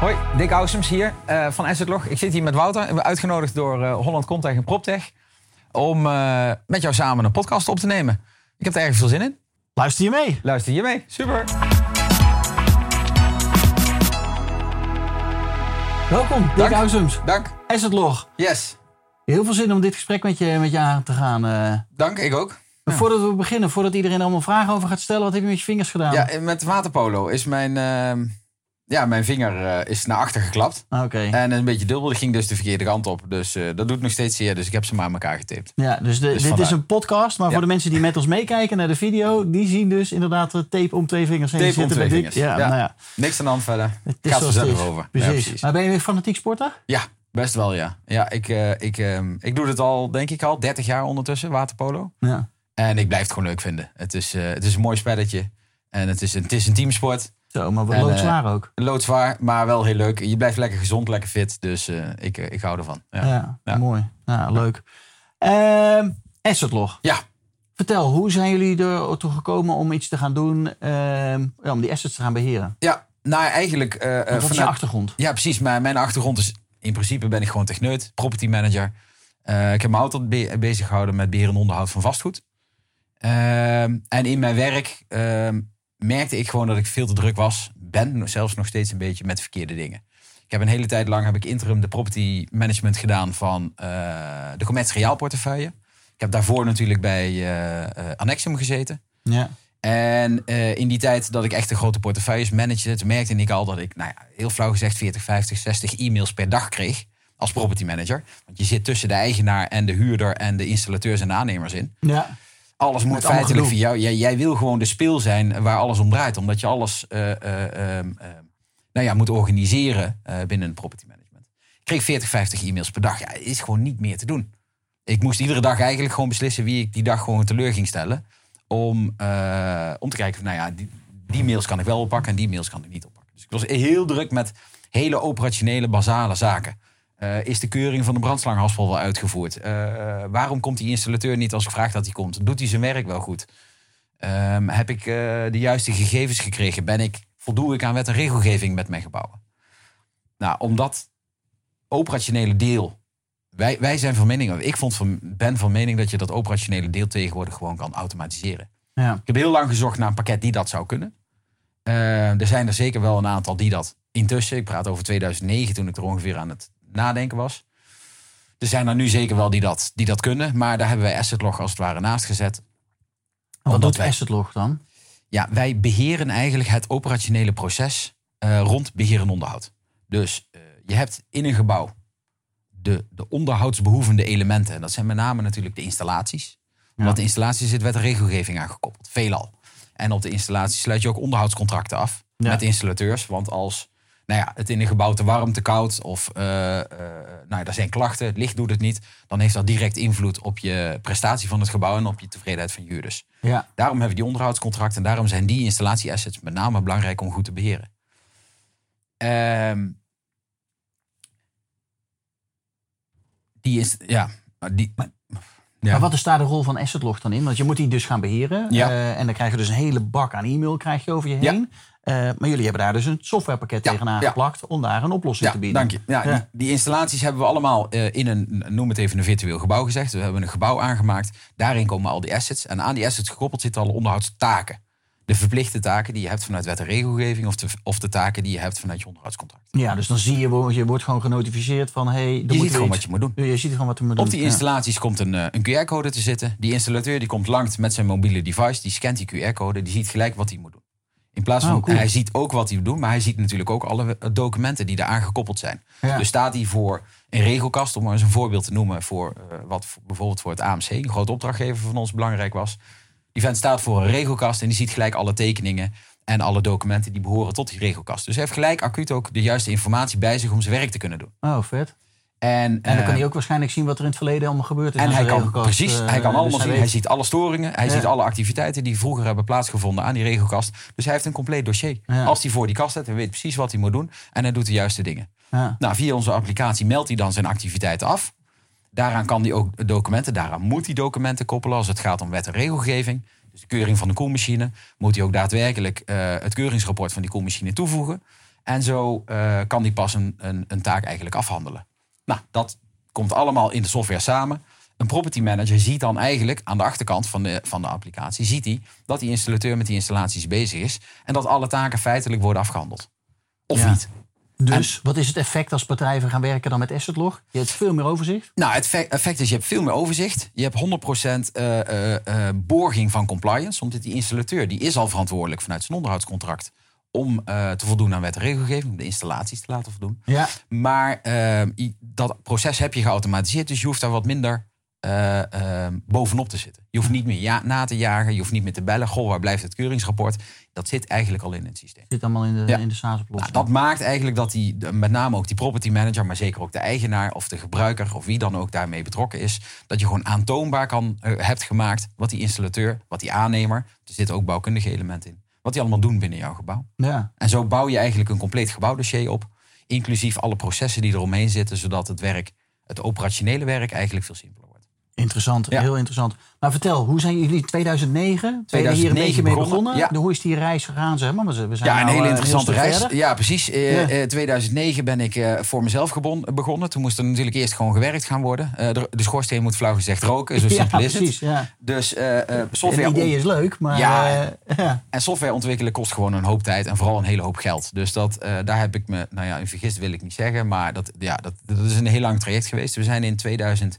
Hoi, Dick Ausums hier uh, van Assetlog. Ik zit hier met Wouter en we uitgenodigd door uh, Holland Contech en PropTech om uh, met jou samen een podcast op te nemen. Ik heb er erg veel zin in. Luister je mee? Luister je mee, super. Welkom, Dick Ausums. Dank. Assetlog. Yes. Heel veel zin om dit gesprek met je, met je aan te gaan. Dank, ik ook. Ja. Voordat we beginnen, voordat iedereen allemaal vragen over gaat stellen, wat heb je met je vingers gedaan? Ja, met waterpolo is mijn ehm, ja, mijn vinger uh, is naar achter geklapt. Ah, oké. En een beetje dubbel. Ging dus de verkeerde kant op. Dus uh, dat doet nog steeds zeer. Dus ik heb ze maar aan elkaar getaped. Ja, dus, de, dus dit is een podcast. Maar ja. voor de mensen die met ons meekijken naar de video. Die zien dus inderdaad tape om twee vingers heen tape om twee vingers. Ja, ja. Nou ja. Niks aan de hand verder. Het is Gaat er zelf over. Precies. precies. Maar ben je een fanatiek sporter? Ja, best wel ja. Ja, ik, uh, ik, ik doe het al, denk ik al, 30 jaar ondertussen, waterpolo. Ja. En ik blijf het gewoon leuk vinden. Het is, het is een mooi spelletje. En het is een, het is een teamsport. Zo, maar wat loodzwaar uh, ook. Loodzwaar, maar wel heel leuk. Je blijft lekker gezond, lekker fit. Dus uh, ik, ik hou ervan. Ja, ja, ja. mooi. Ja, leuk. Uh, Assetlog. Ja. Vertel, hoe zijn jullie ertoe gekomen om iets te gaan doen, ja, om die assets te gaan beheren? Ja, nou eigenlijk... Uh, wat vanuit, is je achtergrond? Ja, precies. Mijn, mijn achtergrond is, in principe ben ik gewoon techneut, property manager. ik heb me altijd be bezig gehouden met beheer en onderhoud van vastgoed. Ehm, en in mijn werk ehm, merkte ik gewoon dat ik veel te druk was. Ben zelfs nog steeds een beetje met verkeerde dingen. Ik heb een hele tijd lang heb ik interim de property management gedaan van uh, de commerciaal portefeuille. Ik heb daarvoor natuurlijk bij uh, Annexum gezeten. Ja. En in die tijd dat ik echt de grote portefeuilles managede, toen merkte ik al dat ik, nou ja, heel flauw gezegd, 40, 50, 60 e-mails per dag kreeg als property manager. Want je zit tussen de eigenaar en de huurder en de installateurs en de aannemers in. Ja alles moet feitelijk voor jou. Jij, jij, wil gewoon de speel zijn waar alles om draait. Omdat je alles uh, uh, uh, nou ja, moet organiseren binnen een property management. Ik kreeg 40, 50 e-mails per dag. Ja, is gewoon niet meer te doen. Ik moest iedere dag eigenlijk gewoon beslissen wie ik die dag gewoon teleur ging stellen. Om, om te kijken, nou ja, die, die mails kan ik wel oppakken en die mails kan ik niet oppakken. Dus ik was heel druk met hele operationele, basale zaken. Uh, is de keuring van de brandslanghaspel wel uitgevoerd? Uh, waarom komt die installateur niet als ik vraag dat hij komt? Doet hij zijn werk wel goed? Um, heb ik uh, de juiste gegevens gekregen? Ben ik, voldoe ik aan wet en regelgeving met mijn gebouwen? Nou, omdat operationele deel. Wij, wij zijn van mening, ik vond van, ben van mening dat je dat operationele deel tegenwoordig gewoon kan automatiseren. Ja. Ik heb heel lang gezocht naar een pakket die dat zou kunnen. er zijn er zeker wel een aantal die dat intussen, ik praat over 2009 toen ik er ongeveer aan het nadenken was. Er zijn er nu zeker wel die dat, die dat kunnen, maar daar hebben wij Assetlog als het ware naast gezet. Wat doet wij, Assetlog dan? Ja, wij beheren eigenlijk het operationele proces uh, rond beheer en onderhoud. Dus uh, je hebt in een gebouw de, de onderhoudsbehoevende elementen. En dat zijn met name natuurlijk de installaties. Ja. Want de installatie zit wet en regelgeving aangekoppeld, veelal. En op de installatie sluit je ook onderhoudscontracten af ja. met installateurs. Want als nou ja, het in een gebouw te warm, te koud of uh, uh, nou, er zijn klachten, het licht doet het niet, dan heeft dat direct invloed op je prestatie van het gebouw en op je tevredenheid van huurders. Ja. Daarom hebben we die onderhoudscontracten en daarom zijn die installatieassets met name belangrijk om goed te beheren. Um, die is, ja, die, ja. Maar wat is daar de rol van Assetlog dan in? Want je moet die dus gaan beheren. Ja. Uh, en dan krijg je dus een hele bak aan e-mail krijg je over je heen. Uh, maar jullie hebben daar dus een softwarepakket ja. tegenaan geplakt om daar een oplossing te bieden. Dank je. Ja, die, die, installaties hebben we allemaal uh, in een, noem het even een virtueel gebouw gezegd. We hebben een gebouw aangemaakt. Daarin komen al die assets. En aan die assets gekoppeld zitten alle onderhoudstaken. De verplichte taken die je hebt vanuit wet en regelgeving, of de, of de taken die je hebt vanuit je onderhoudscontract. Ja, dus dan zie je, je wordt gewoon genotificeerd van hey, je ziet gewoon wat je moet doen. Je ziet gewoon wat je moet doen. Op die installaties komt een, een QR-code te zitten. Die installateur die komt langs met zijn mobiele device, die scant die QR-code, die ziet gelijk wat hij moet doen. In plaats van, oh, cool. hij ziet ook wat hij moet doen, maar hij ziet natuurlijk ook alle documenten die eraan gekoppeld zijn. Ja. Dus staat hij voor een regelkast, om maar eens een voorbeeld te noemen, voor uh, wat bijvoorbeeld voor het AMC, een groot opdrachtgever van ons belangrijk was. Die vent staat voor een regelkast en die ziet gelijk alle tekeningen en alle documenten die behoren tot die regelkast. Dus hij heeft gelijk acuut ook de juiste informatie bij zich om zijn werk te kunnen doen. Oh, vet. En, en dan kan hij ook waarschijnlijk zien wat er in het verleden allemaal gebeurd is. En hij kan, precies, hij kan allemaal dus zien. Hij, ziet alle storingen. Hij ziet alle activiteiten die vroeger hebben plaatsgevonden aan die regelkast. Dus hij heeft een compleet dossier. Als hij voor die kast zit, hij weet precies wat hij moet doen. En hij doet de juiste dingen. Nou, via onze applicatie meldt hij dan zijn activiteiten af. Daaraan kan hij ook documenten, daaraan moet hij documenten koppelen als het gaat om wet en regelgeving. Dus de keuring van de koelmachine. Moet hij ook daadwerkelijk uh, het keuringsrapport van die koelmachine toevoegen. En zo uh, kan hij pas een, een, een, taak eigenlijk afhandelen. Nou, dat komt allemaal in de software samen. Een property manager ziet dan eigenlijk aan de achterkant van de, van de applicatie... ziet hij dat die installateur met die installaties bezig is... en dat alle taken feitelijk worden afgehandeld. Of niet. Dus wat is het effect als bedrijven gaan werken dan met asset log? Je hebt veel meer overzicht? Nou, het effect is je hebt veel meer overzicht. Je hebt 100% uh, uh, borging van compliance. Omdat die installateur die is al verantwoordelijk vanuit zijn onderhoudscontract om uh, te voldoen aan wet en regelgeving, om de installaties te laten voldoen. Ja. Maar uh, dat proces heb je geautomatiseerd, dus je hoeft daar wat minder uh, bovenop te zitten. Je hoeft niet meer ja, na te jagen, je hoeft niet meer te bellen. Goh, waar blijft het keuringsrapport? Dat zit eigenlijk al in het systeem. Zit allemaal in de, ja. in de SaaS-oplossing. Nou, dat maakt eigenlijk dat die, met name ook die property manager, maar zeker ook de eigenaar of de gebruiker of wie dan ook daarmee betrokken is, dat je gewoon aantoonbaar kan, hebt gemaakt wat die installateur, wat die aannemer, er zitten ook bouwkundige elementen in wat die allemaal doen binnen jouw gebouw. Ja. En zo bouw je eigenlijk een compleet gebouwdossier op, inclusief alle processen die eromheen zitten, zodat het werk, het operationele werk, eigenlijk veel simpeler Interessant, heel interessant. Maar vertel, hoe zijn jullie 2009, 2009 hier een beetje mee begonnen? Ja. Hoe is die reis gegaan? Zeg maar? We zijn ja, een hele eh, interessante reis. Ja, precies. In 2009 ben ik uh, voor mezelf begonnen. Toen moest er natuurlijk eerst gewoon gewerkt gaan worden. Uh, de, de, schoorsteen moet flauw gezegd roken, zo simpel is precies, het. Ja. Dus software... Het idee is leuk, maar... Ja, en software ontwikkelen kost gewoon een hoop tijd en vooral een hele hoop geld. Dus dat, daar heb ik me, nou ja, in vergist wil ik niet zeggen, maar dat, ja, dat, dat is een heel lang traject geweest. We zijn in 2000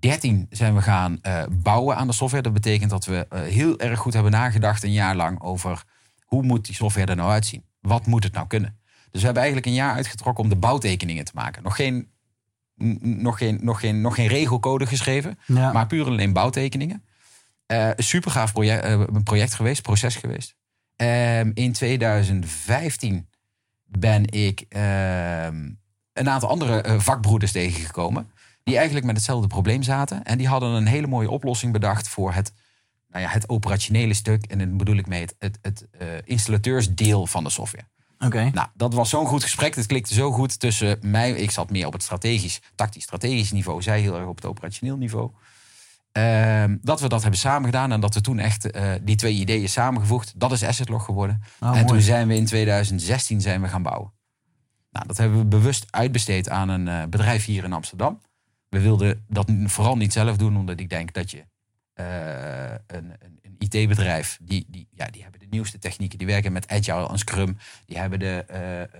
13 zijn we gaan uh, bouwen aan de software. Dat betekent dat we uh, heel erg goed hebben nagedacht een jaar lang over hoe moet die software er nou uitzien? Wat moet het nou kunnen? Dus we hebben eigenlijk een jaar uitgetrokken om de bouwtekeningen te maken. Nog geen, nog geen, nog geen, nog geen regelcode geschreven, maar puur alleen bouwtekeningen. Uh, een super gaaf project, project geweest, proces geweest. Ehm, in 2015 ben ik ehm, een aantal andere vakbroeders tegengekomen die eigenlijk met hetzelfde probleem zaten. En die hadden een hele mooie oplossing bedacht voor het, nou ja, het operationele stuk. En dan bedoel ik mee het, het, het uh, installateursdeel van de software. Oké. Nou, dat was zo'n goed gesprek. Het klikte zo goed tussen mij. Ik zat meer op het strategisch, tactisch strategisch niveau. Zij heel erg op het operationeel niveau. Uh, dat we dat hebben samengedaan en dat we toen echt uh, die twee ideeën samengevoegd. Dat is Assetlog geworden. Oh, en toen zijn we in 2016 zijn we gaan bouwen. Nou, dat hebben we bewust uitbesteed aan een uh, bedrijf hier in Amsterdam. We wilden dat vooral niet zelf doen, omdat ik denk dat je uh, een, een IT-bedrijf, die, die, ja, die hebben nieuwste technieken, die werken met Agile en Scrum, die hebben de,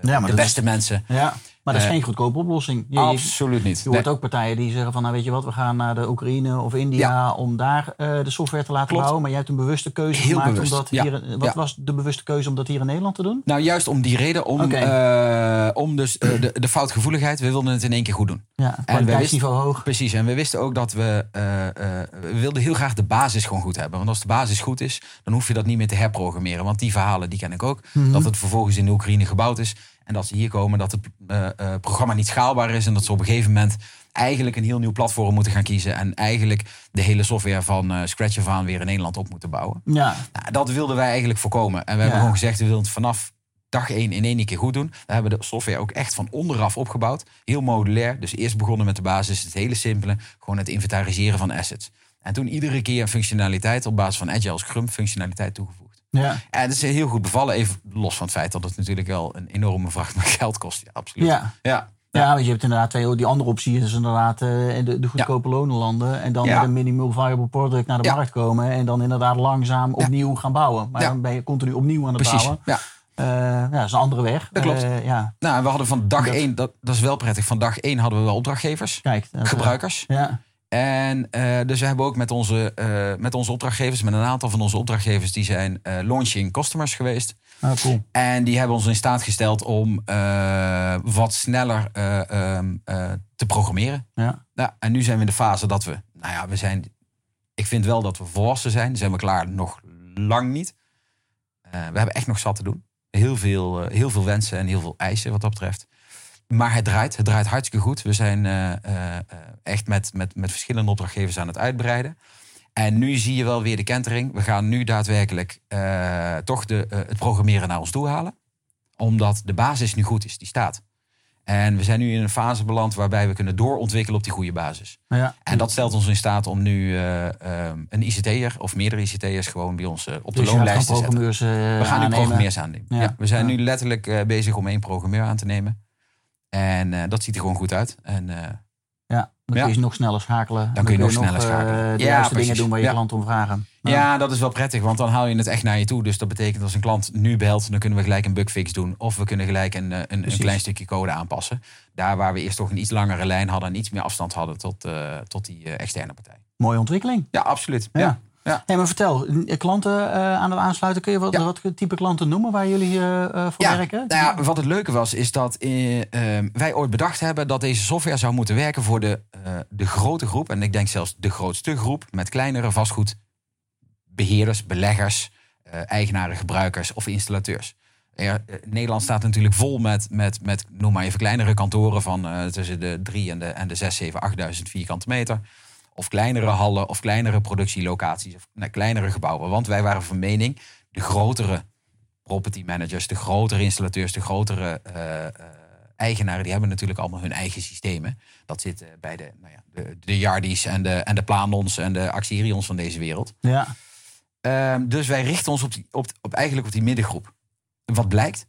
uh, de beste mensen. Ja, maar dat is geen goedkope oplossing. Je, absoluut niet. Je hoort ook partijen die zeggen van, nou weet je wat, we gaan naar de Oekraïne of India om daar uh, de software te laten Klopt. bouwen. Maar jij hebt een bewuste keuze Heel gemaakt. Bewust. Omdat hier, wat was de bewuste keuze om dat hier in Nederland te doen? Nou, juist om die reden, om, okay. om dus de, de foutgevoeligheid, we wilden het in één keer goed doen. Ja, en we wisten, hoog. Precies, en we wisten ook dat we, we wilden heel graag de basis gewoon goed hebben. Want als de basis goed is, dan hoef je dat niet meer te herprogrammeren. Want die verhalen, die ken ik ook. Mhm. Dat het vervolgens in de Oekraïne gebouwd is. En dat ze hier komen, dat het uh, uh, programma niet schaalbaar is. En dat ze op een gegeven moment eigenlijk een heel nieuw platform moeten gaan kiezen. En eigenlijk de hele software van uh, scratch af aan weer in Nederland op moeten bouwen. Ja. Nou, dat wilden wij eigenlijk voorkomen. En we hebben gewoon gezegd, we willen het vanaf dag één in één keer goed doen. We hebben de software ook echt van onderaf opgebouwd. Heel modulair. Dus eerst begonnen met de basis, het hele simpele. Gewoon het inventariseren van assets. En toen iedere keer een functionaliteit op basis van Agile Scrum functionaliteit toegevoegd. Ja. En het is heel goed bevallen, even los van het feit dat het natuurlijk wel een enorme vracht met geld kost. Ja, absoluut. Ja. Ja. Ja, want je hebt inderdaad twee, die andere optie is inderdaad uh, de, de goedkope ja. lonenlanden. En dan met een minimal viable product naar de markt komen. En dan inderdaad langzaam opnieuw gaan bouwen. Maar dan ben je continu opnieuw aan het Precies. bouwen. Ja. Uh, ja, dat is een andere weg. Dat klopt. Uh, ja. Nou, en we hadden van dag één, dat, dat is wel prettig, van dag één hadden we wel opdrachtgevers, Kijk, gebruikers. Ja. En uh, dus we hebben ook met onze, uh, met onze opdrachtgevers, met een aantal van onze opdrachtgevers, die zijn uh, launching customers geweest. Ah, cool. En die hebben ons in staat gesteld om wat sneller ehm, te programmeren. Ja. Nou, en nu zijn we in de fase dat we, nou ja, we zijn, ik vind wel dat we volwassen zijn. Zijn we klaar? Nog lang niet. we hebben echt nog zat te doen. Heel veel, heel veel wensen en heel veel eisen wat dat betreft. Maar het draait. Het draait hartstikke goed. We zijn echt met, met, met verschillende opdrachtgevers aan het uitbreiden. En nu zie je wel weer de kentering. We gaan nu daadwerkelijk toch de, het programmeren naar ons toe halen. Omdat de basis nu goed is, die staat. En we zijn nu in een fase beland waarbij we kunnen doorontwikkelen op die goede basis. Ja. En dat stelt ons in staat om nu uh, een ICT'er of meerdere ICT'ers gewoon bij ons op de dus loonlijst te zetten. we gaan nu programmeurs aannemen. Ja. we zijn nu letterlijk bezig om één programmeur aan te nemen. En dat ziet er gewoon goed uit. En ja, dan kun je nog sneller schakelen. Dan, kun je nog sneller schakelen. de juiste dingen doen waar je klant om vragen. Ja, dat is wel prettig, want dan haal je het echt naar je toe. Dus dat betekent als een klant nu belt, dan kunnen we gelijk een bugfix doen. Of we kunnen gelijk een, een, een klein stukje code aanpassen. Daar waar we eerst toch een iets langere lijn hadden en iets meer afstand hadden tot, uh, tot die externe partij. Mooie ontwikkeling. Ja, absoluut. Ja. Ja. Hey, maar vertel, klanten uh, aan het aansluiten, kun je wat, wat type klanten noemen waar jullie voor ja, werken? Nou ja, wat het leuke was, is dat ehm, wij ooit bedacht hebben dat deze software zou moeten werken voor de, de grote groep. En ik denk zelfs de grootste groep met kleinere vastgoed beheerders, beleggers, uh, eigenaren, gebruikers of installateurs. Er, eh, Nederland staat natuurlijk vol met, met, met, noem maar even, kleinere kantoren van uh, tussen de 3 en de, en de 6, 7, 8000 vierkante meter. Of kleinere hallen of kleinere productielocaties of nou, kleinere gebouwen. Want wij waren van mening, de grotere property managers, de grotere installateurs, de grotere uh, eigenaren, die hebben natuurlijk allemaal hun eigen systemen. Dat zit bij de, nou ja, de, de Yardies en de, en de Planons en de Axerions van deze wereld. Ja. Ehm, dus wij richten ons op, die, op, op, eigenlijk op die middengroep. Wat blijkt?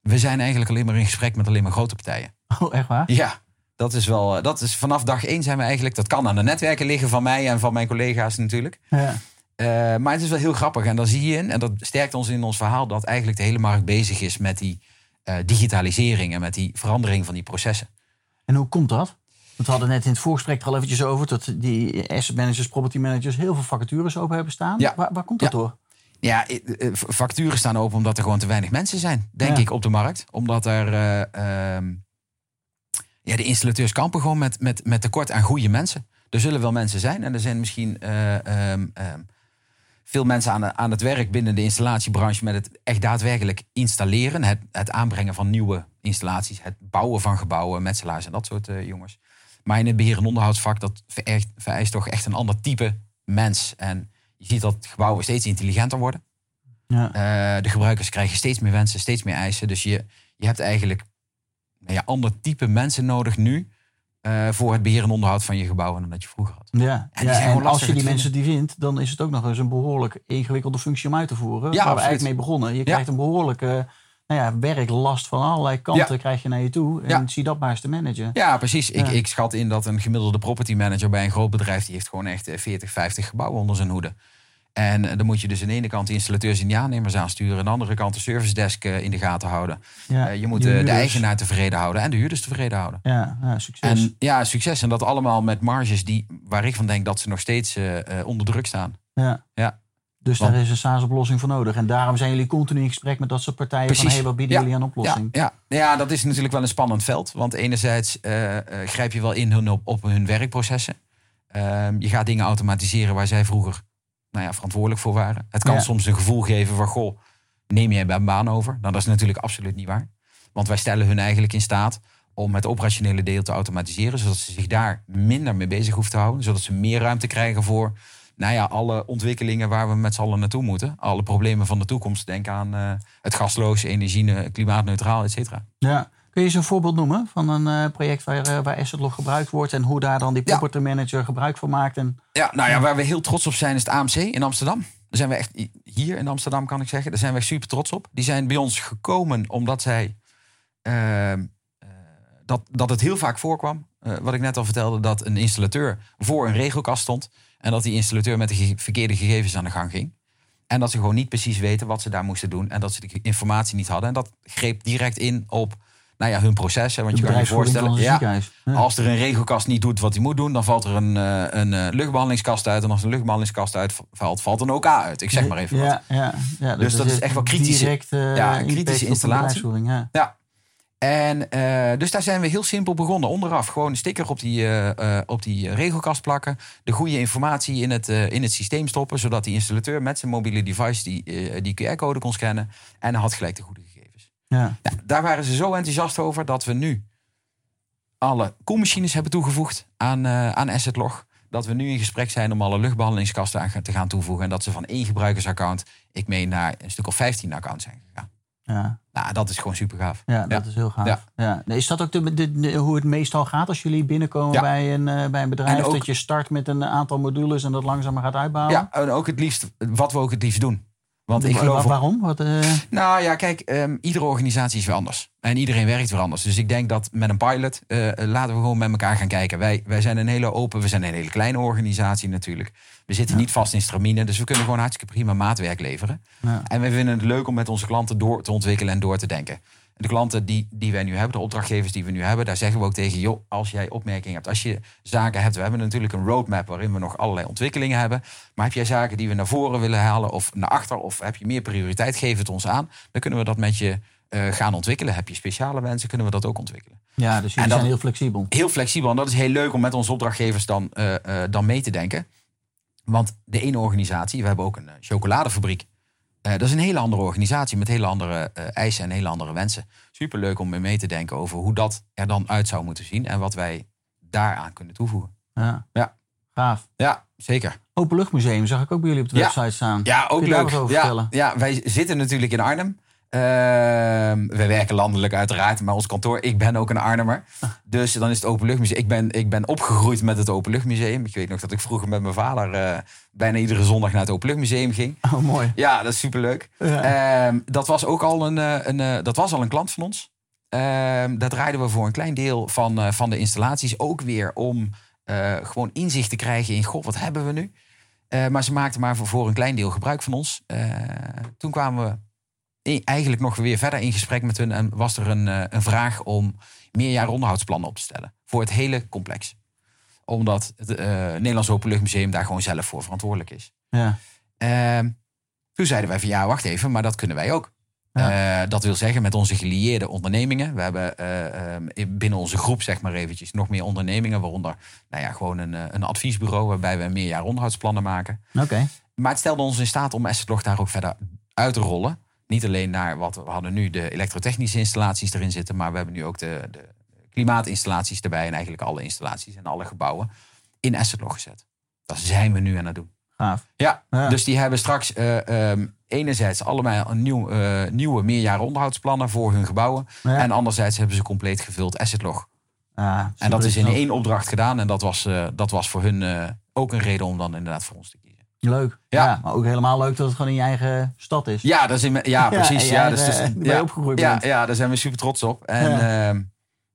We zijn eigenlijk alleen maar in gesprek met alleen maar grote partijen. Oh, echt waar? Ja, dat is wel. Dat is vanaf dag één zijn we eigenlijk. Dat kan aan de netwerken liggen van mij en van mijn collega's natuurlijk. Ja. Uh, maar het is wel heel grappig. En dan zie je in, en dat sterkt ons in ons verhaal, dat eigenlijk de hele markt bezig is met die uh, digitalisering en met die verandering van die processen. En hoe komt dat? We hadden net in het voorgesprek er al eventjes over dat die asset managers, property managers heel veel vacatures open hebben staan. Ja. Waar, waar komt dat door? Ja, vacatures eh, staan open omdat er gewoon te weinig mensen zijn, denk ik, op de markt. Omdat er. Uh, um, ja, de installateurs kampen gewoon met, met, met tekort aan goede mensen. Er zullen wel mensen zijn en er zijn misschien uh, um, um, veel mensen aan, aan het werk binnen de installatiebranche met het echt daadwerkelijk installeren. Het, het aanbrengen van nieuwe installaties, het bouwen van gebouwen, metselaars en dat soort uh, jongens. Maar in het beheer- en onderhoudsvak, dat vereist, vereist toch echt een ander type mens. En je ziet dat gebouwen steeds intelligenter worden. Ja. Uh, de gebruikers krijgen steeds meer wensen, steeds meer eisen. Dus je, je hebt eigenlijk nou ja, ander type mensen nodig nu. Uh, voor het beheer en onderhoud van je gebouwen dan dat je vroeger had. Ja, en, ja, en als je die mensen die vindt, dan is het ook nog eens een behoorlijk ingewikkelde functie om uit te voeren. Ja, waar we eigenlijk mee begonnen. Je krijgt een behoorlijke nou ja, werklast van allerlei kanten krijg je naar je toe. En zie dat maar eens te managen. Ja, precies. Ik, ik schat in dat een gemiddelde property manager bij een groot bedrijf... die heeft gewoon echt 40, eh, 50 gebouwen onder zijn hoede. En eh, dan moet je dus aan de ene kant de installateurs en de aannemers aansturen. Aan de andere kant de service desk eh, in de gaten houden. Ja, je moet de, de, eigenaar tevreden houden en de huurders tevreden houden. Ja, ja, succes. En, ja, succes. En dat allemaal met marges die, waar ik van denk dat ze nog steeds uh, onder druk staan. Ja. ja. Dus daar is een SaaS-oplossing voor nodig. En daarom zijn jullie continu in gesprek met dat soort partijen Precies. van hey, wat bieden jullie aan oplossing? Ja, ja. ja, dat is natuurlijk wel een spannend veld. Want enerzijds uh, grijp je wel in hun op, op hun werkprocessen. Uh, je gaat dingen automatiseren waar zij vroeger nou ja, verantwoordelijk voor waren. Het kan soms een gevoel geven van, goh, neem jij een baan over? Nou, dat is natuurlijk absoluut niet waar. Want wij stellen hun eigenlijk in staat om het operationele deel te automatiseren, zodat ze zich daar minder mee bezig hoeven te houden, zodat ze meer ruimte krijgen voor nou ja, alle ontwikkelingen waar we met z'n allen naartoe moeten. Alle problemen van de toekomst. Denk aan uh, het gasloos, energie, klimaatneutraal, et cetera. Ja. Kun je eens een voorbeeld noemen van een uh, project waar, uh, waar Assetlog gebruikt wordt en hoe daar dan die property manager gebruik van maakt? En... Ja, nou ja, waar we heel trots op zijn is het AMC in Amsterdam. Daar zijn we echt hier in Amsterdam, kan ik zeggen. Daar zijn we super trots op. Die zijn bij ons gekomen omdat zij ehm, dat, dat het heel vaak voorkwam. wat ik net al vertelde, dat een installateur voor een regelkast stond. En dat die installateur met de verkeerde gegevens aan de gang ging. En dat ze gewoon niet precies weten wat ze daar moesten doen. En dat ze de informatie niet hadden. En dat greep direct in op nou ja, hun processen. Want je kan je voorstellen, ja, als er een regelkast niet doet wat hij moet doen, dan valt er een, uh, een uh, luchtbehandelingskast uit. En als een luchtbehandelingskast uitvalt, valt een OK uit. Ik zeg maar even wat. Ja, ja, ja, dus, dus dat is echt wel kritische, direct, uh, ja, kritische installatie. Ja. ja. En uh, dus daar zijn we heel simpel begonnen. Onderaf gewoon een sticker op die, uh, op die regelkast plakken. De goede informatie in het, in het systeem stoppen. Zodat die installateur met zijn mobiele device die, die QR-code kon scannen. En had gelijk de goede gegevens. Ja. Nou, daar waren ze zo enthousiast over dat we nu alle koelmachines hebben toegevoegd aan, uh, aan AssetLog. Dat we nu in gesprek zijn om alle luchtbehandelingskasten aan te gaan toevoegen. En dat ze van één gebruikersaccount, ik meen, naar een stuk of 15 accounts zijn gegaan. Ja. Nou, dat is gewoon super gaaf. Ja, dat is heel gaaf. Ja. Is dat ook de, hoe het meestal gaat als jullie binnenkomen bij, een, uh, bij een bedrijf? dat je start met een aantal modules en dat langzamer gaat uitbouwen? Ja, en ook het liefst, wat we ook het liefst doen. Want ik geloof. Waarom? Wat, uh... Nou ja, kijk, um, iedere organisatie is weer anders. En iedereen werkt weer anders. Dus ik denk dat met een pilot uh, laten we gewoon met elkaar gaan kijken. Wij, wij zijn een hele open, we zijn een hele kleine organisatie natuurlijk. We zitten niet vast in stramine, dus we kunnen gewoon hartstikke prima maatwerk leveren. Ja. En we vinden het leuk om met onze klanten door te ontwikkelen en door te denken de klanten die, die wij nu hebben, de opdrachtgevers die we nu hebben, daar zeggen we ook tegen, joh, als jij opmerkingen hebt, als je zaken hebt, we hebben natuurlijk een roadmap waarin we nog allerlei ontwikkelingen hebben, maar heb jij zaken die we naar voren willen halen of naar achter, of heb je meer prioriteit, geef het ons aan, dan kunnen we dat met je uh, gaan ontwikkelen. Heb je speciale wensen, kunnen we dat ook ontwikkelen. Ja, dus jullie zijn heel flexibel. Heel flexibel, en dat is heel leuk om met onze opdrachtgevers dan, uh, uh, dan mee te denken. Want de ene organisatie, we hebben ook een chocoladefabriek. Uh, dat is een hele andere organisatie met hele andere uh, eisen en hele andere wensen. Superleuk om mee te denken over hoe dat er dan uit zou moeten zien en wat wij daaraan kunnen toevoegen. Ja. ja. Gaaf. Ja, zeker. Openluchtmuseum zag ik ook bij jullie op de website staan. Ja, ook leuk. Ja, ja, wij zitten natuurlijk in Arnhem. Ehm, we werken landelijk uiteraard, maar ons kantoor, ik ben ook een Arnhemmer. Dus dan is het Openluchtmuseum. Ik ben, ik ben opgegroeid met het Openluchtmuseum. Ik weet nog dat ik vroeger met mijn vader uh, bijna iedere zondag naar het Openluchtmuseum ging. Oh, mooi. Ja, dat is superleuk. Ja. Um, dat, was ook al een, eh, een, uh, dat was al een klant van ons. Um, daar draaiden we voor een klein deel van, uh, van de installaties ook weer om gewoon inzicht te krijgen in, goh, wat hebben we nu? maar ze maakten maar voor, voor een klein deel gebruik van ons. toen kwamen we eigenlijk nog weer verder in gesprek met hun en was er een, eh, een vraag om meerjaar onderhoudsplannen op te stellen voor het hele complex. Omdat het uh, Nederlands Openluchtmuseum daar gewoon zelf voor verantwoordelijk is. Ja. Uh, toen zeiden wij van ja, wacht even, maar dat kunnen wij ook. Ja. Uh, dat wil zeggen met onze gelieerde ondernemingen. We hebben uh, binnen onze groep, zeg maar eventjes, nog meer ondernemingen. Waaronder nou ja, gewoon een, een adviesbureau waarbij we meerjaar onderhoudsplannen maken. Oké. Maar het stelde ons in staat om Assetlog daar ook verder uit te rollen. Niet alleen naar wat we hadden nu de elektrotechnische installaties erin zitten, maar we hebben nu ook de, de klimaatinstallaties erbij en eigenlijk alle installaties en alle gebouwen in Assetlog gezet. Dat zijn we nu aan het doen. Gaaf. Ja, dus die hebben straks uh, um, enerzijds allemaal een nieuw, uh, nieuwe meerjaren onderhoudsplannen voor hun gebouwen. En anderzijds hebben ze compleet gevuld Assetlog. Ah, en dat is in één opdracht gedaan. En dat was, uh, dat was voor hun ook een reden om dan inderdaad voor ons te. Leuk. Ja. Maar ook helemaal leuk dat het gewoon in je eigen stad is. Ja, dat is in, ja precies. Ja, dus, dus, ja, opgegroeid ja, ja, daar zijn we super trots op. En ja, uh,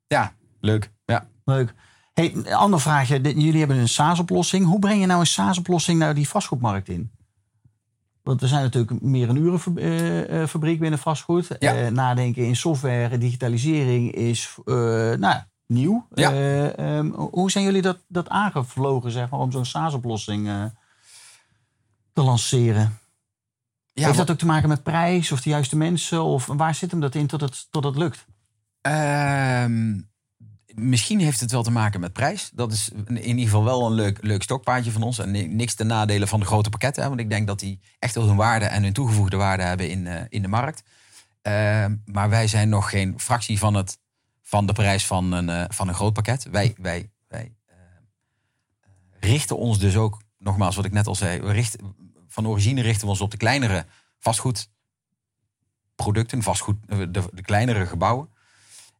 ja leuk. Ja. Leuk. Hey, een ander vraagje. Jullie hebben een SaaS-oplossing. Hoe breng je nou een SaaS-oplossing naar die vastgoedmarkt in? Want we zijn natuurlijk meer een urenfabriek uh, binnen vastgoed. Ja. Uh, nadenken in software, digitalisering is uh, nou, nieuw. Ja. Um, hoe zijn jullie dat, dat aangevlogen zeg maar, om zo'n SaaS-oplossing te lanceren? Ja, Heeft dat ook te maken met prijs of de juiste mensen? Of waar zit hem dat in tot het, tot het lukt? Ehm, misschien heeft het wel te maken met prijs. Dat is in ieder geval wel een leuk, leuk stokpaardje van ons. En niks ten nadelen van de grote pakketten. Want ik denk dat die echt wel hun waarde en hun toegevoegde waarde hebben in, uh, in de markt. Ehm, maar wij zijn nog geen fractie van, het, van de prijs van een, uh, van een groot pakket. Wij, wij, wij uh, richten ons dus ook nogmaals, wat ik net al zei, we richten, van origine richten we ons op de kleinere vastgoedproducten, vastgoed, eh, de, de kleinere gebouwen.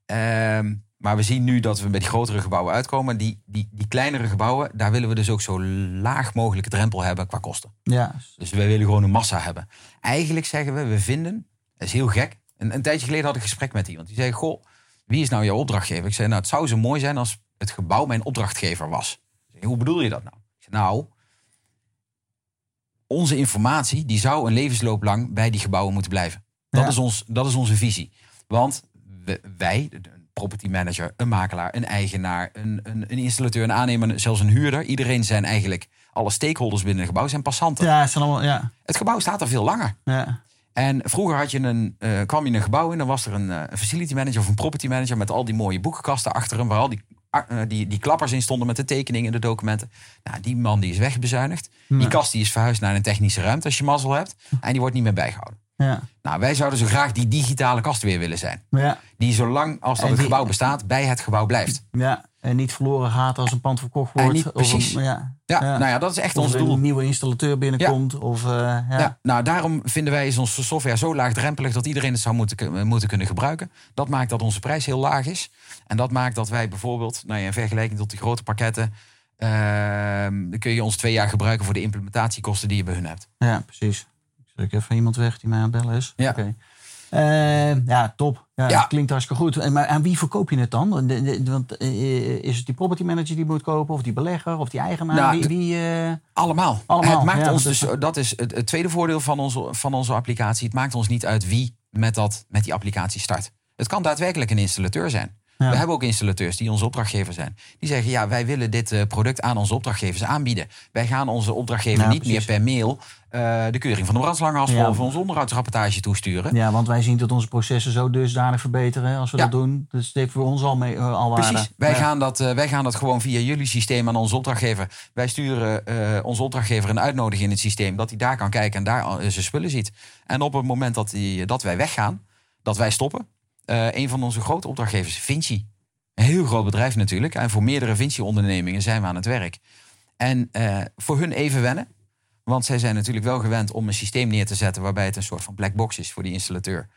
Ehm, maar we zien nu dat we bij die grotere gebouwen uitkomen. Die, die, die kleinere gebouwen, daar willen we dus ook zo laag mogelijke drempel hebben qua kosten. Ja. Dus wij willen gewoon een massa hebben. Eigenlijk zeggen we, we vinden, dat is heel gek. Een, een tijdje geleden had ik een gesprek met iemand. Die zei, goh, wie is nou jouw opdrachtgever? Ik zei, nou, het zou zo mooi zijn als het gebouw mijn opdrachtgever was. Zei, Hoe bedoel je dat nou? Ik zei, nou, onze informatie die zou een levensloop lang bij die gebouwen moeten blijven. Dat, is, ons, dat is onze visie. Want wij, een property manager, een makelaar, een eigenaar, een, een, een, installateur, een aannemer, zelfs een huurder. Iedereen zijn eigenlijk, alle stakeholders binnen een gebouw zijn passanten. Ja, zijn allemaal, ja. Het gebouw staat er veel langer. Ja. En vroeger had je een, uh, kwam je in een gebouw in, dan was er een, uh, facility manager of een property manager met al die mooie boekenkasten achter hem, waar al die die, die klappers in stonden met de tekeningen in de documenten. Nou, die man die is wegbezuinigd. Die kast die is verhuisd naar een technische ruimte als je mazzel hebt. En die wordt niet meer bijgehouden. Ja. Nou, wij zouden zo graag die digitale kast weer willen zijn. Ja. Die zolang als dat het gebouw bestaat, bij het gebouw blijft. Ja, en niet verloren gaat als een pand verkocht wordt. niet, precies. Of ja. Ja, nou ja, dat is echt ons doel. een nieuwe installateur binnenkomt. Of, uh, ja. Nou, daarom vinden wij onze software zo laagdrempelig dat iedereen het zou moeten, moeten kunnen gebruiken. Dat maakt dat onze prijs heel laag is. En dat maakt dat wij bijvoorbeeld, nou ja, in vergelijking tot die grote pakketten, uh, kun je ons twee jaar gebruiken voor de implementatiekosten die je bij hun hebt. Ja, precies. Ik even iemand weg die mij aan het bellen is. Ja. Uh, ja, top. Ja, ja. Klinkt hartstikke goed. En, maar aan wie verkoop je het dan? want, uh, is het die property manager die moet kopen? Of die belegger? Of die eigenaar? Nou, wie, wie uh... Allemaal. allemaal. Het maakt ons dus, dat is het, het, tweede voordeel van onze, van onze applicatie. Het maakt ons niet uit wie met, dat, met die applicatie start. Het kan daadwerkelijk een installateur zijn. We hebben ook installateurs die onze opdrachtgever zijn. Die zeggen, ja, wij willen dit eh, product aan onze opdrachtgevers aanbieden. Wij gaan onze opdrachtgever niet meer per mail uh, de keuring van de brandslangen als ja. onze onderhoudsrapportage toesturen. Ja, want wij zien dat onze processen zo dusdanig verbeteren als we dat doen. Dus het heeft voor ons al, mee, uh, al waarde. Precies. Wij, gaan dat, wij gaan dat gewoon via jullie systeem aan onze opdrachtgever. Wij sturen onze opdrachtgever een uitnodiging in het systeem... dat hij daar kan kijken en daar zijn spullen ziet. En op het moment dat, die, dat wij weggaan, dat wij stoppen... Uh, een van onze grote opdrachtgevers, Vinci. Een heel groot bedrijf natuurlijk. En voor meerdere Vinci-ondernemingen zijn we aan het werk. En uh, voor hun even wennen. Want zij zijn natuurlijk wel gewend om een systeem neer te zetten waarbij het een soort van black box is voor die installateur.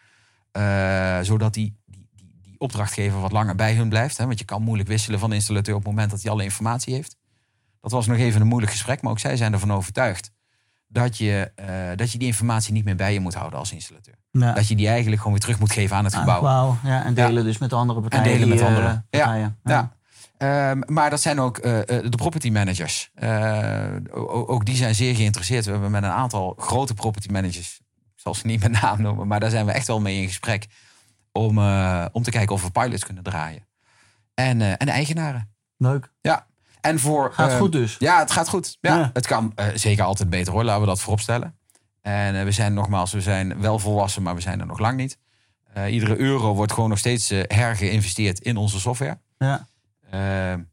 Uh, zodat die, die, die, die, opdrachtgever wat langer bij hun blijft. Hè? Want je kan moeilijk wisselen van de installateur op het moment dat hij alle informatie heeft. Dat was nog even een moeilijk gesprek, maar ook zij zijn ervan overtuigd dat je, uh, dat je die informatie niet meer bij je moet houden als installateur. Dat je die eigenlijk gewoon weer terug moet geven aan het gebouw. Wauw, ja, en delen dus met andere partijen. En delen met andere uh, partijen. Ja, ja. Um, maar dat zijn ook uh, de property managers. ook die zijn zeer geïnteresseerd. We hebben met een aantal grote property managers, ik zal ze niet met naam noemen, maar daar zijn we echt wel mee in gesprek om, om te kijken of we pilots kunnen draaien. En, en eigenaren. Leuk. Ja, en voor, gaat uh, goed dus? Ja, het gaat goed. Ja, Het kan uh, zeker altijd beter hoor, laten we dat vooropstellen. En uh, we zijn nogmaals, we zijn wel volwassen, maar we zijn er nog lang niet. iedere euro wordt gewoon nog steeds hergeïnvesteerd in onze software. Ja. En,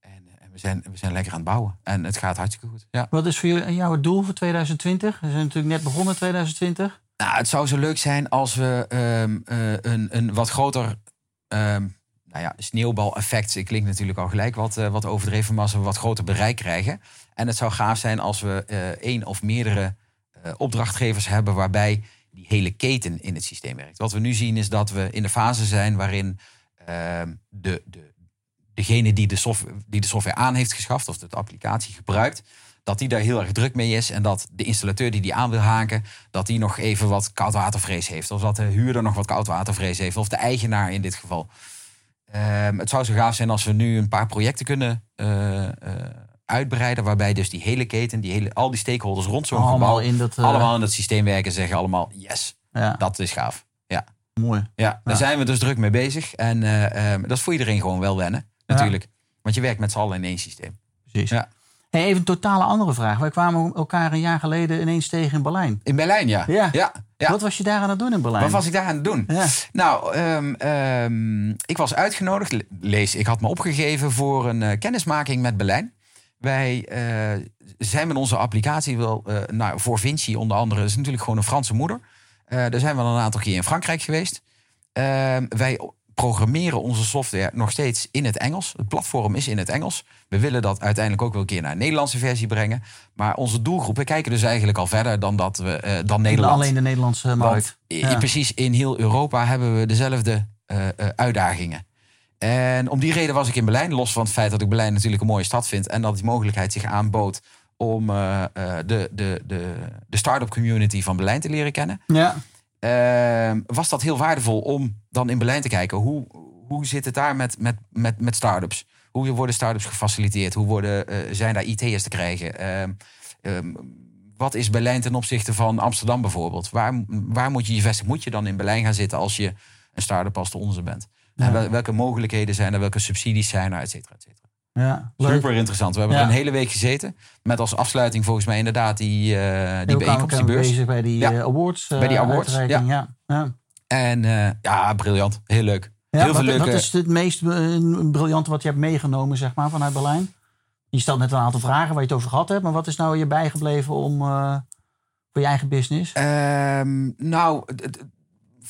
en, we, zijn, we zijn lekker aan het bouwen. En het gaat hartstikke goed. Ja. Wat is voor jou het doel voor 2020? We zijn natuurlijk net begonnen 2020. Nou, het zou zo leuk zijn als we um, een, een wat groter um, nou ja, sneeuwbaleffect klinkt natuurlijk al gelijk wat, uh, wat overdreven, maar als we wat groter bereik krijgen. En het zou gaaf zijn als we uh, één of meerdere opdrachtgevers hebben waarbij die hele keten in het systeem werkt. Wat we nu zien is dat we in de fase zijn waarin ehm, de, de, degene die de, software, die de software aan heeft geschaft of de applicatie gebruikt, dat die daar heel erg druk mee is. En dat de installateur die die aan wil haken, dat die nog even wat koudwatervrees heeft. Of dat de huurder nog wat koudwatervrees heeft. Of de eigenaar in dit geval. Um, het zou zo gaaf zijn als we nu een paar projecten kunnen uh, uh, uitbreiden. Waarbij dus die hele keten, die hele, al die stakeholders rond zo'n gebouw. In dat, uh... Allemaal in dat systeem werken zeggen allemaal yes. Ja. Dat is gaaf. Ja. Mooi. Ja, daar zijn we dus druk mee bezig. En um, dat is voor iedereen gewoon wel wennen. Natuurlijk. Want je werkt met z'n allen in één systeem. Precies. Ja. Hey, even een totale andere vraag. Wij kwamen elkaar een jaar geleden ineens tegen in Berlijn. In Berlijn, ja. Ja. ja. Wat was je daar aan het doen in Berlijn? Wat was ik daar aan het doen? Ja. Nou, um, um, ik was uitgenodigd. Lees, ik had me opgegeven voor een uh, kennismaking met Berlijn. Wij uh, zijn met onze applicatie wel, uh, nou, voor Vinci onder andere, dat is natuurlijk gewoon een Franse moeder. daar zijn we al een aantal keer in Frankrijk geweest. Ehm, wij programmeren onze software nog steeds in het Engels. Het platform is in het Engels. We willen dat uiteindelijk ook wel een keer naar een Nederlandse versie brengen. Maar onze doelgroep, we kijken dus eigenlijk al verder dan, dat we, uh, dan Nederland. Alleen de Nederlandse markt. Ja. Precies, in heel Europa hebben we dezelfde uh, uh, uitdagingen. En om die reden was ik in Berlijn. Los van het feit dat ik Berlijn natuurlijk een mooie stad vind. En dat die mogelijkheid zich aanbood om de, de, de, de start-up community van Berlijn te leren kennen. Ja. Ehm, was dat heel waardevol om dan in Berlijn te kijken. Hoe, hoe zit het daar met, met, met, met start-ups? Hoe worden start-ups gefaciliteerd? Hoe worden, uh, zijn daar IT'ers te krijgen? Ehm, ehm, wat is Berlijn ten opzichte van Amsterdam bijvoorbeeld? Waar, waar moet je je vestigen? Moet je dan in Berlijn gaan zitten als je een start-up als de onze bent? En welke mogelijkheden zijn er? Welke subsidies zijn er? Et cetera, et cetera. Ja, Super interessant. We hebben er een hele week gezeten. Met als afsluiting volgens mij inderdaad die, uh, die bijeenkomst, die beurs. bij die ja. uh, awards. bij die awards, ja. ja. En ja, briljant. Heel leuk. Heel wat, veel leuke... wat is het meest briljante wat je hebt meegenomen zeg maar, vanuit Berlijn? Je stelt net een aantal vragen waar je het over gehad hebt. Maar wat is nou je bijgebleven om, voor je eigen business? Um, nou,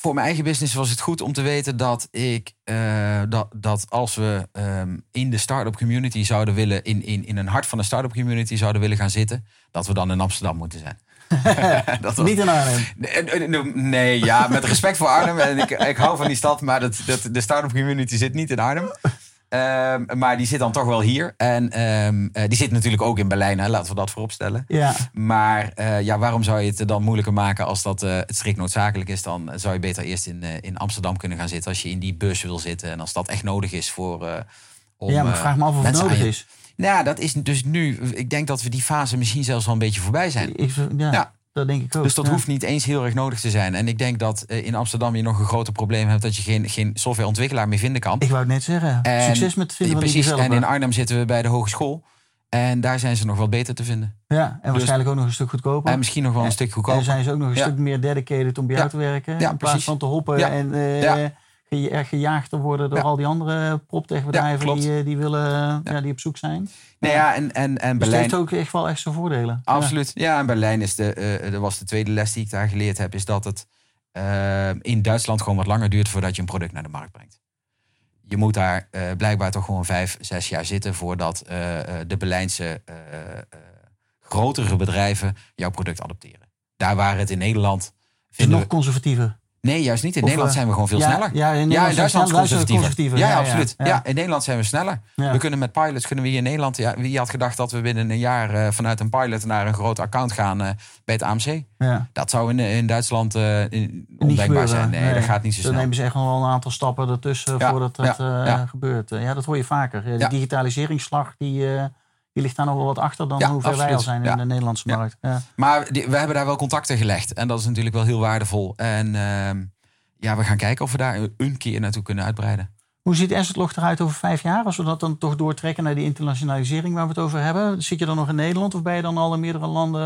voor mijn eigen business was het goed om te weten dat ik uh, dat, dat als we um, in de start-up community zouden willen, in, in, in een hart van de start-up community zouden willen gaan zitten, dat we dan in Amsterdam moeten zijn. dat was, Niet in Arnhem. Nee, nee, ja, met respect voor Arnhem. En ik, ik hou van die stad, maar dat, dat, de start-up community zit niet in Arnhem. Um, maar die zit dan toch wel hier. En um, uh, die zit natuurlijk ook in Berlijn, hè, laten we dat vooropstellen. Ja. Maar uh, ja, waarom zou je het dan moeilijker maken als dat uh, het strikt noodzakelijk is? Dan zou je beter eerst in, in Amsterdam kunnen gaan zitten als je in die bus wil zitten. En als dat echt nodig is voor. om, ja, maar vraag me af of het nodig is. Nou, dat is dus nu. Ik denk dat we die fase misschien zelfs wel een beetje voorbij zijn. Ik, ja. ja. Dat denk ik ook. Dus dat hoeft niet eens heel erg nodig te zijn. En ik denk dat uh, in Amsterdam je nog een groter probleem hebt dat je geen, geen softwareontwikkelaar meer vinden kan. Ik wou het net zeggen. En, Succes met vinden van precies, En in Arnhem zitten we bij de hogeschool. En daar zijn ze nog wel beter te vinden. Ja, en dus, waarschijnlijk ook nog een stuk goedkoper. En misschien nog wel een stuk goedkoper. En zijn ze ook nog een stuk meer dedicated om bij jou te werken. Ja, in plaats van te hoppen en uh, ge gejaagd te worden door al die andere proptechbedrijven die, eh, die, willen, ja. die op zoek zijn. Nee, ja, en, en, en dus Berlijn... heeft ook echt wel echt zijn voordelen. Absoluut. Ja, en Berlijn is de, uh, dat was de tweede les die ik daar geleerd heb, is dat het uh, in Duitsland gewoon wat langer duurt voordat je een product naar de markt brengt. Je moet daar uh, blijkbaar toch gewoon vijf, zes jaar zitten voordat de Berlijnse grotere bedrijven jouw product adopteren. Daar waren het in Nederland. Is nog conservatiever? Nee, juist niet. In Nederland zijn we gewoon veel sneller. Ja, in, ja, in Duitsland conservatiever. Ja, ja, absoluut. Ja, in Nederland zijn we sneller. We kunnen met pilots, kunnen we hier in Nederland... Ja, wie had gedacht dat we binnen een jaar uh, vanuit een pilot naar een groot account gaan uh, bij het AMC? Ja. Dat zou in, in Duitsland uh, ondenkbaar zijn. Nee, nee, dat gaat niet zo snel. Dan nemen ze echt wel een aantal stappen ertussen voordat dat gebeurt. Ja, dat hoor je vaker. De digitaliseringsslag die die ligt daar nog wel wat achter dan hoe ver wij al zijn in de Nederlandse markt. Ja. Maar we hebben daar wel contacten gelegd. En dat is natuurlijk wel heel waardevol. En uh, ja, we gaan kijken of we daar een keer naartoe kunnen uitbreiden. Hoe ziet Assetlog eruit over vijf jaar? Als we dat dan toch doortrekken naar die internationalisering waar we het over hebben. Zit je dan nog in Nederland of ben je dan al in meerdere landen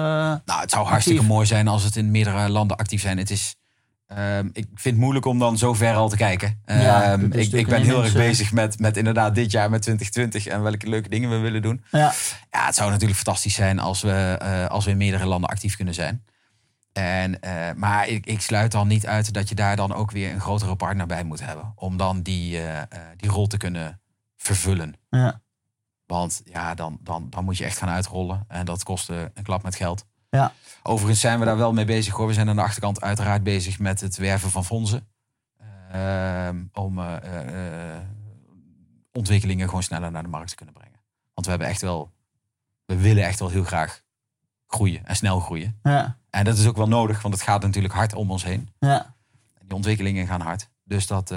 Nou, het zou hartstikke mooi zijn als het in meerdere landen actief zijn. Het is Um, ik vind het moeilijk om dan zo ver al te kijken. Ja, um, ik, ik, ben heel erg bezig met, met inderdaad dit jaar met 2020 en welke leuke dingen we willen doen. Ja, ja het zou natuurlijk fantastisch zijn als we, uh, als we in meerdere landen actief kunnen zijn. En, uh, maar ik, ik, sluit dan niet uit dat je daar dan ook weer een grotere partner bij moet hebben. Om dan die, uh, die rol te kunnen vervullen. Ja. Want ja, dan, dan, dan moet je echt gaan uitrollen. En dat kost een klap met geld. Ja. Overigens zijn we daar wel mee bezig hoor. We zijn aan de achterkant uiteraard bezig met het werven van fondsen. Uh, om uh, uh, ontwikkelingen gewoon sneller naar de markt te kunnen brengen. Want we hebben echt wel, we willen echt wel heel graag groeien en snel groeien. Ja. En dat is ook wel nodig, want het gaat natuurlijk hard om ons heen. Ja. Die ontwikkelingen gaan hard. Dus dat,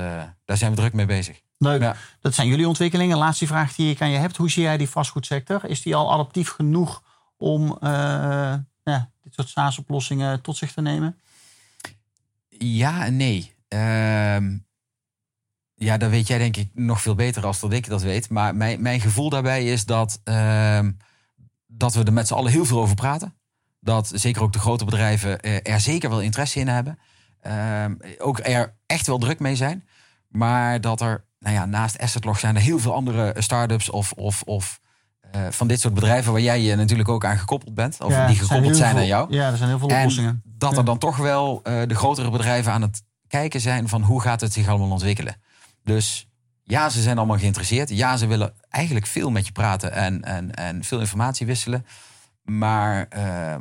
daar zijn we druk mee bezig. Leuk. Ja. Dat zijn jullie ontwikkelingen. Laatste vraag die ik aan je hebt. Hoe zie jij die vastgoedsector? Is die al adaptief genoeg om ja, dit soort SaaS-oplossingen tot zich te nemen? Ja en nee. Uh, ja, dat weet jij denk ik nog veel beter als dat ik dat weet. Maar mijn, mijn gevoel daarbij is dat, uh, dat we er met z'n allen heel veel over praten. Dat zeker ook de grote bedrijven er zeker wel interesse in hebben. Uh, ook er echt wel druk mee zijn. Maar dat er, nou ja, naast Assetlog zijn er heel veel andere start-ups of, of, of uh, van dit soort bedrijven waar jij je natuurlijk ook aan gekoppeld bent. Of die gekoppeld zijn, aan jou. Ja, er zijn heel veel oplossingen. En dat er dan toch wel uh, de grotere bedrijven aan het kijken zijn van hoe gaat het zich allemaal ontwikkelen. Dus ja, ze zijn allemaal geïnteresseerd. Ja, ze willen eigenlijk veel met je praten en, en, en veel informatie wisselen. Maar uh,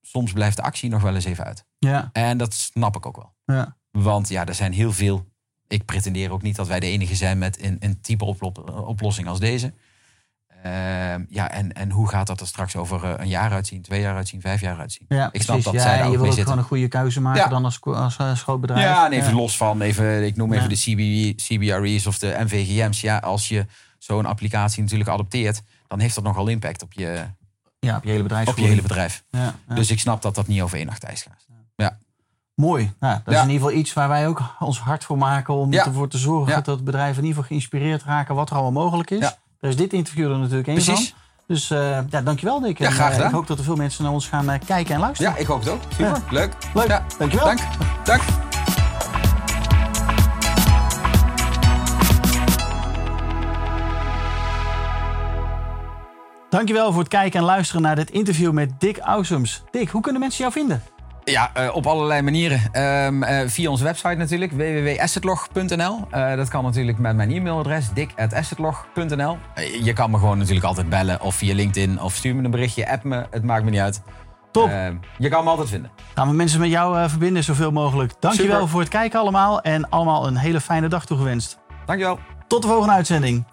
soms blijft de actie nog wel eens even uit. Ja. En dat snap ik ook wel. Ja. Want ja, er zijn heel veel. Ik pretendeer ook niet dat wij de enige zijn met een, een type oplossing als deze. Uh, ja, en, en hoe gaat dat er straks over uh, een jaar uitzien, twee jaar uitzien, vijf jaar uitzien? Ja, ik snap dat ja, zij daar je wil gewoon een goede keuze maken ja. dan als, als, als groot bedrijf. Ja, en even los van, even, ik noem even de CB, CBRE's of de MVGM's. Ja, als je zo'n applicatie natuurlijk adopteert, dan heeft dat nogal impact op je, ja, op je hele bedrijf. Op je hele bedrijf. Ja, Dus ik snap dat dat niet over één nacht ijs gaat. Ja. Mooi. Nou, dat is in ieder geval iets waar wij ook ons hart voor maken om ervoor te zorgen dat bedrijven in ieder geval geïnspireerd raken wat er allemaal mogelijk is. Daar is dit interview er natuurlijk één van. Dus uh, ja, dankjewel Dick. Ja, graag eh, ik hoop dat er veel mensen naar ons gaan eh, kijken en luisteren. Ja, ik hoop het ook. Super, leuk. Ja. dankjewel. Dank. Dank. Dankjewel voor het kijken en luisteren naar dit interview met Dick Ausums. Dick, hoe kunnen mensen jou vinden? Ja, uh, op allerlei manieren. Um, uh, via onze website natuurlijk, www.assetlog.nl. Uh, dat kan natuurlijk met mijn e-mailadres, dik.assetlog.nl. je kan me gewoon natuurlijk altijd bellen of via LinkedIn of stuur me een berichtje, app me, het maakt me niet uit. Top. je kan me altijd vinden. Gaan we mensen met jou verbinden zoveel mogelijk. Dankjewel Super. voor het kijken allemaal en allemaal een hele fijne dag toegewenst. Dankjewel. Tot de volgende uitzending.